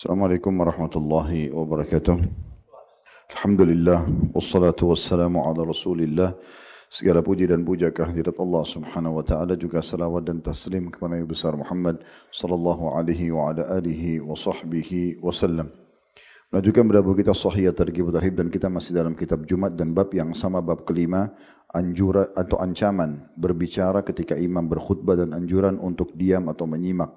Assalamualaikum warahmatullahi wabarakatuh. Alhamdulillah wassalatu wassalamu ala Rasulillah. Segala puji dan puja kehadirat Allah Subhanahu wa taala juga salawat dan taslim kepada Nabi besar Muhammad sallallahu alaihi wa ala alihi wa sahbihi wasallam. Melanjutkan buku kita Sahih Targhib Tarhib dan kita masih dalam kitab Jumat dan bab yang sama bab kelima anjuran atau ancaman berbicara ketika imam berkhutbah dan anjuran untuk diam atau menyimak.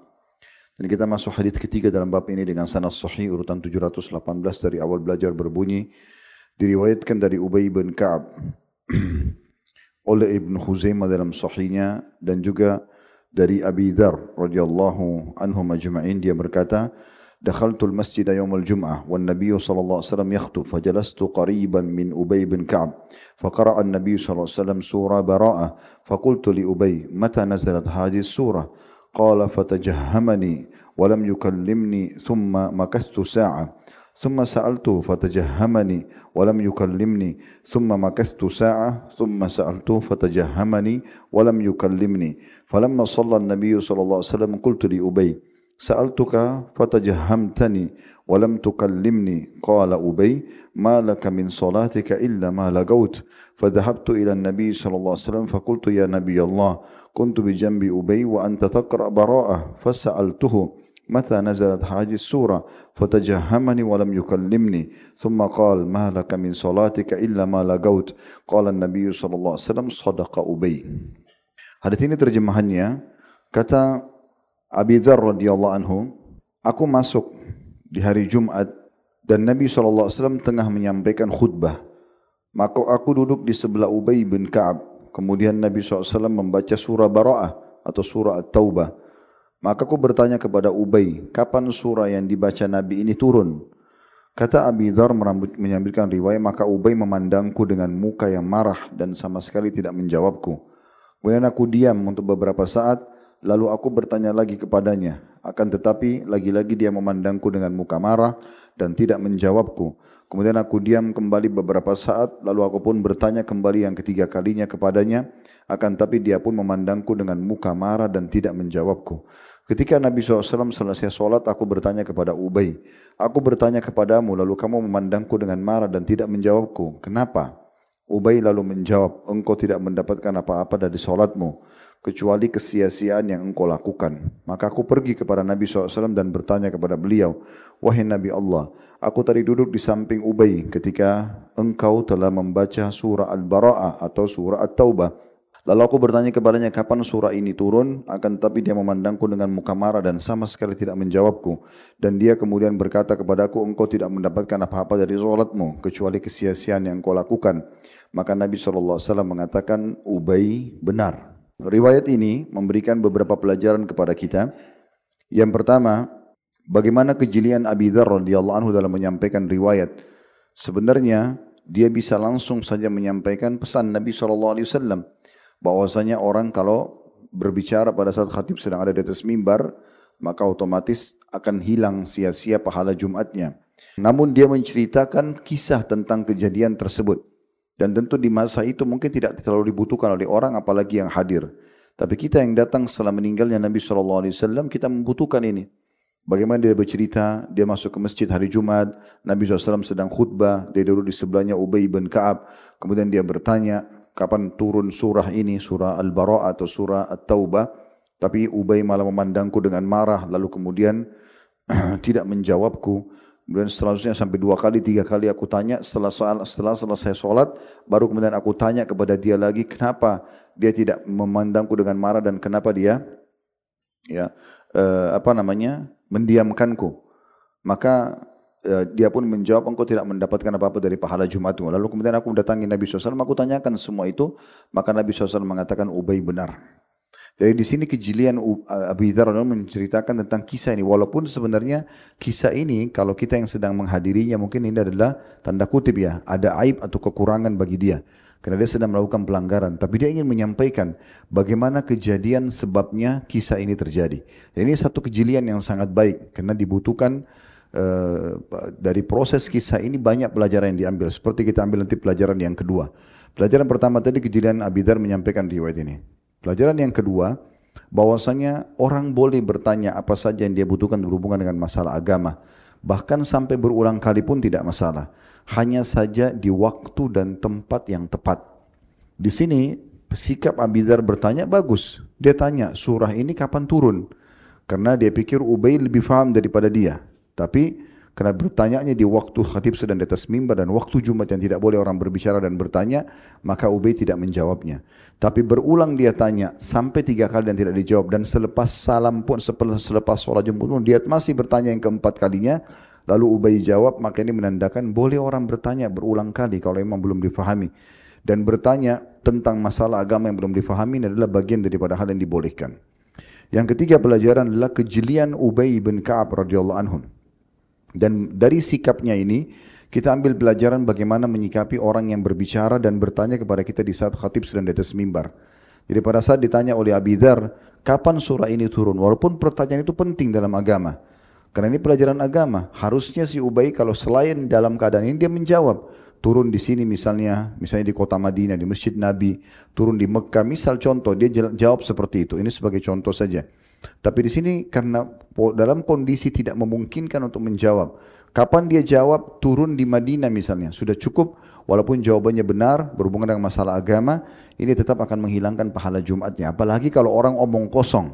Dan kita masuk hadis ketiga dalam bab ini dengan sanad sahih urutan 718 dari awal belajar berbunyi diriwayatkan dari Ubay bin Ka'ab oleh Ibn Khuzaimah dalam sahihnya dan juga dari Abi Dhar radhiyallahu anhu majma'in dia berkata دخلت المسجد يوم الجمعة والنبي صلى الله عليه وسلم يخطب فجلست قريبا من أبي بن كعب فقرأ النبي صلى الله عليه وسلم سورة براءة فقلت لأبي متى نزلت هذه السورة قال فتجهمني ولم يكلمني ثم مكثت ساعة ثم سألته فتجهمني ولم يكلمني ثم مكثت ساعة ثم سألته فتجهمني ولم يكلمني فلما صلى النبي صلى الله عليه وسلم قلت لأبي سألتك فتجهمتني ولم تكلمني. قال أبي ما لك من صلاتك إلا ما لقوت. فذهبت إلى النبي صلى الله عليه وسلم فقلت يا نبي الله كنت بجنب أبي وأنت تقرأ براءة. فسألته متى نزلت هذه السورة؟ فتجهمني ولم يكلمني. ثم قال ما لك من صلاتك إلا ما لقوت. قال النبي صلى الله عليه وسلم صدق أبي. هذه ترجمة kata Abi Dhar radhiyallahu anhu, aku masuk di hari Jumat dan Nabi SAW tengah menyampaikan khutbah. Maka aku duduk di sebelah Ubay bin Ka'ab. Kemudian Nabi SAW membaca surah Bara'ah atau surah At-Taubah. Maka aku bertanya kepada Ubay, kapan surah yang dibaca Nabi ini turun? Kata Abi Dhar menyambutkan riwayat, maka Ubay memandangku dengan muka yang marah dan sama sekali tidak menjawabku. Kemudian aku diam untuk beberapa saat, Lalu aku bertanya lagi kepadanya, akan tetapi lagi-lagi dia memandangku dengan muka marah dan tidak menjawabku. Kemudian aku diam kembali beberapa saat, lalu aku pun bertanya kembali yang ketiga kalinya kepadanya, akan tapi dia pun memandangku dengan muka marah dan tidak menjawabku. Ketika Nabi SAW selesai sholat, aku bertanya kepada Ubay, aku bertanya kepadamu, lalu kamu memandangku dengan marah dan tidak menjawabku. Kenapa? Ubay lalu menjawab, engkau tidak mendapatkan apa-apa dari sholatmu kecuali kesia-siaan yang engkau lakukan. Maka aku pergi kepada Nabi SAW dan bertanya kepada beliau, Wahai Nabi Allah, aku tadi duduk di samping Ubay ketika engkau telah membaca surah Al-Bara'ah atau surah At-Taubah. Lalu aku bertanya kepadanya kapan surah ini turun, akan tapi dia memandangku dengan muka marah dan sama sekali tidak menjawabku. Dan dia kemudian berkata kepadaku, engkau tidak mendapatkan apa-apa dari sholatmu, kecuali kesia-siaan yang engkau lakukan. Maka Nabi SAW mengatakan, Ubay benar. Riwayat ini memberikan beberapa pelajaran kepada kita. Yang pertama, bagaimana kejelian Abi Dhar radhiyallahu anhu dalam menyampaikan riwayat. Sebenarnya dia bisa langsung saja menyampaikan pesan Nabi SAW bahwasanya orang kalau berbicara pada saat khatib sedang ada di atas mimbar maka otomatis akan hilang sia-sia pahala Jumatnya. Namun dia menceritakan kisah tentang kejadian tersebut. Dan tentu di masa itu mungkin tidak terlalu dibutuhkan oleh orang apalagi yang hadir. Tapi kita yang datang setelah meninggalnya Nabi SAW, kita membutuhkan ini. Bagaimana dia bercerita, dia masuk ke masjid hari Jumat, Nabi SAW sedang khutbah, dia duduk di sebelahnya Ubay bin Ka'ab, kemudian dia bertanya, kapan turun surah ini, surah Al-Bara' atau surah At-Taubah, tapi Ubay malah memandangku dengan marah, lalu kemudian tidak menjawabku. Kemudian selanjutnya sampai dua kali, tiga kali aku tanya setelah setelah selesai sholat, baru kemudian aku tanya kepada dia lagi kenapa dia tidak memandangku dengan marah dan kenapa dia ya eh, apa namanya mendiamkanku. Maka eh, dia pun menjawab engkau tidak mendapatkan apa-apa dari pahala Jumatmu. Lalu kemudian aku mendatangi Nabi SAW, aku tanyakan semua itu, maka Nabi SAW mengatakan Ubay benar. Jadi di sini kejelian Abu Dhar menceritakan tentang kisah ini. Walaupun sebenarnya kisah ini kalau kita yang sedang menghadirinya mungkin ini adalah tanda kutip ya. Ada aib atau kekurangan bagi dia. Karena dia sedang melakukan pelanggaran. Tapi dia ingin menyampaikan bagaimana kejadian sebabnya kisah ini terjadi. Dan ini satu kejelian yang sangat baik. Karena dibutuhkan uh, dari proses kisah ini banyak pelajaran yang diambil. Seperti kita ambil nanti pelajaran yang kedua. Pelajaran pertama tadi kejadian Abidar menyampaikan riwayat ini. Pelajaran yang kedua, bahwasanya orang boleh bertanya apa saja yang dia butuhkan berhubungan dengan masalah agama. Bahkan sampai berulang kali pun tidak masalah. Hanya saja di waktu dan tempat yang tepat. Di sini sikap Abizar bertanya bagus. Dia tanya surah ini kapan turun? Karena dia pikir Ubay lebih faham daripada dia. Tapi karena bertanyanya di waktu khatib sedang di atas mimbar dan waktu Jumat yang tidak boleh orang berbicara dan bertanya, maka Ubay tidak menjawabnya. Tapi berulang dia tanya sampai tiga kali dan tidak dijawab dan selepas salam pun selepas sholat Jumat pun dia masih bertanya yang keempat kalinya. Lalu Ubay jawab, maka ini menandakan boleh orang bertanya berulang kali kalau memang belum difahami. Dan bertanya tentang masalah agama yang belum difahami adalah bagian daripada hal yang dibolehkan. Yang ketiga pelajaran adalah kejelian Ubay bin Ka'ab radhiyallahu anhu. Dan dari sikapnya ini, kita ambil pelajaran bagaimana menyikapi orang yang berbicara dan bertanya kepada kita di saat khatib sedang di atas mimbar. Jadi pada saat ditanya oleh Abi Dhar, kapan surah ini turun? Walaupun pertanyaan itu penting dalam agama. Karena ini pelajaran agama. Harusnya si Ubay kalau selain dalam keadaan ini dia menjawab. Turun di sini misalnya, misalnya di kota Madinah, di Masjid Nabi, turun di Mekah, misal contoh, dia jawab seperti itu. Ini sebagai contoh saja. Tapi di sini karena dalam kondisi tidak memungkinkan untuk menjawab. Kapan dia jawab turun di Madinah misalnya. Sudah cukup walaupun jawabannya benar berhubungan dengan masalah agama. Ini tetap akan menghilangkan pahala Jumatnya. Apalagi kalau orang omong kosong.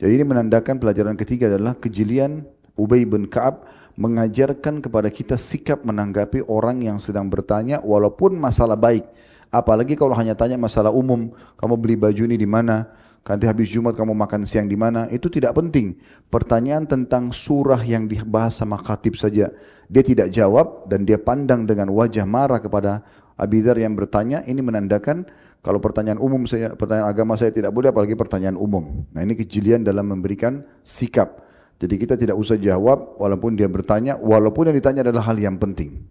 Jadi ini menandakan pelajaran ketiga adalah kejelian Ubay bin Ka'ab mengajarkan kepada kita sikap menanggapi orang yang sedang bertanya walaupun masalah baik. Apalagi kalau hanya tanya masalah umum, kamu beli baju ini di mana, Nanti habis Jumat kamu makan siang di mana? Itu tidak penting. Pertanyaan tentang surah yang dibahas sama khatib saja. Dia tidak jawab dan dia pandang dengan wajah marah kepada Abidar yang bertanya. Ini menandakan kalau pertanyaan umum saya, pertanyaan agama saya tidak boleh apalagi pertanyaan umum. Nah ini kejelian dalam memberikan sikap. Jadi kita tidak usah jawab walaupun dia bertanya, walaupun yang ditanya adalah hal yang penting.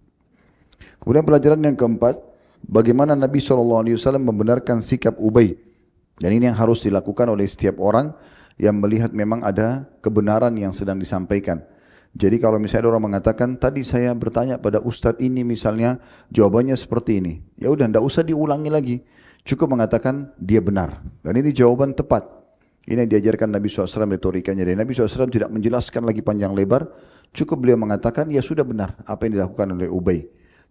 Kemudian pelajaran yang keempat, bagaimana Nabi SAW membenarkan sikap Ubay dan ini yang harus dilakukan oleh setiap orang yang melihat memang ada kebenaran yang sedang disampaikan. Jadi kalau misalnya ada orang mengatakan, tadi saya bertanya pada ustadz ini misalnya, jawabannya seperti ini. Ya udah, tidak usah diulangi lagi. Cukup mengatakan dia benar. Dan ini jawaban tepat. Ini yang diajarkan Nabi SAW retorikanya. Dan Nabi SAW tidak menjelaskan lagi panjang lebar. Cukup beliau mengatakan, ya sudah benar apa yang dilakukan oleh Ubay.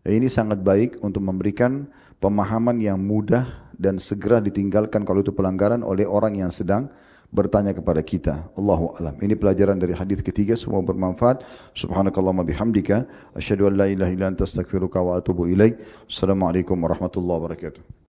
Dan ini sangat baik untuk memberikan pemahaman yang mudah dan segera ditinggalkan kalau itu pelanggaran oleh orang yang sedang bertanya kepada kita. Allahu alam. Ini pelajaran dari hadis ketiga semua bermanfaat. Subhanakallahumma bihamdika asyhadu an la ilaha illa anta astaghfiruka wa atubu ilaik. Assalamualaikum warahmatullahi wabarakatuh.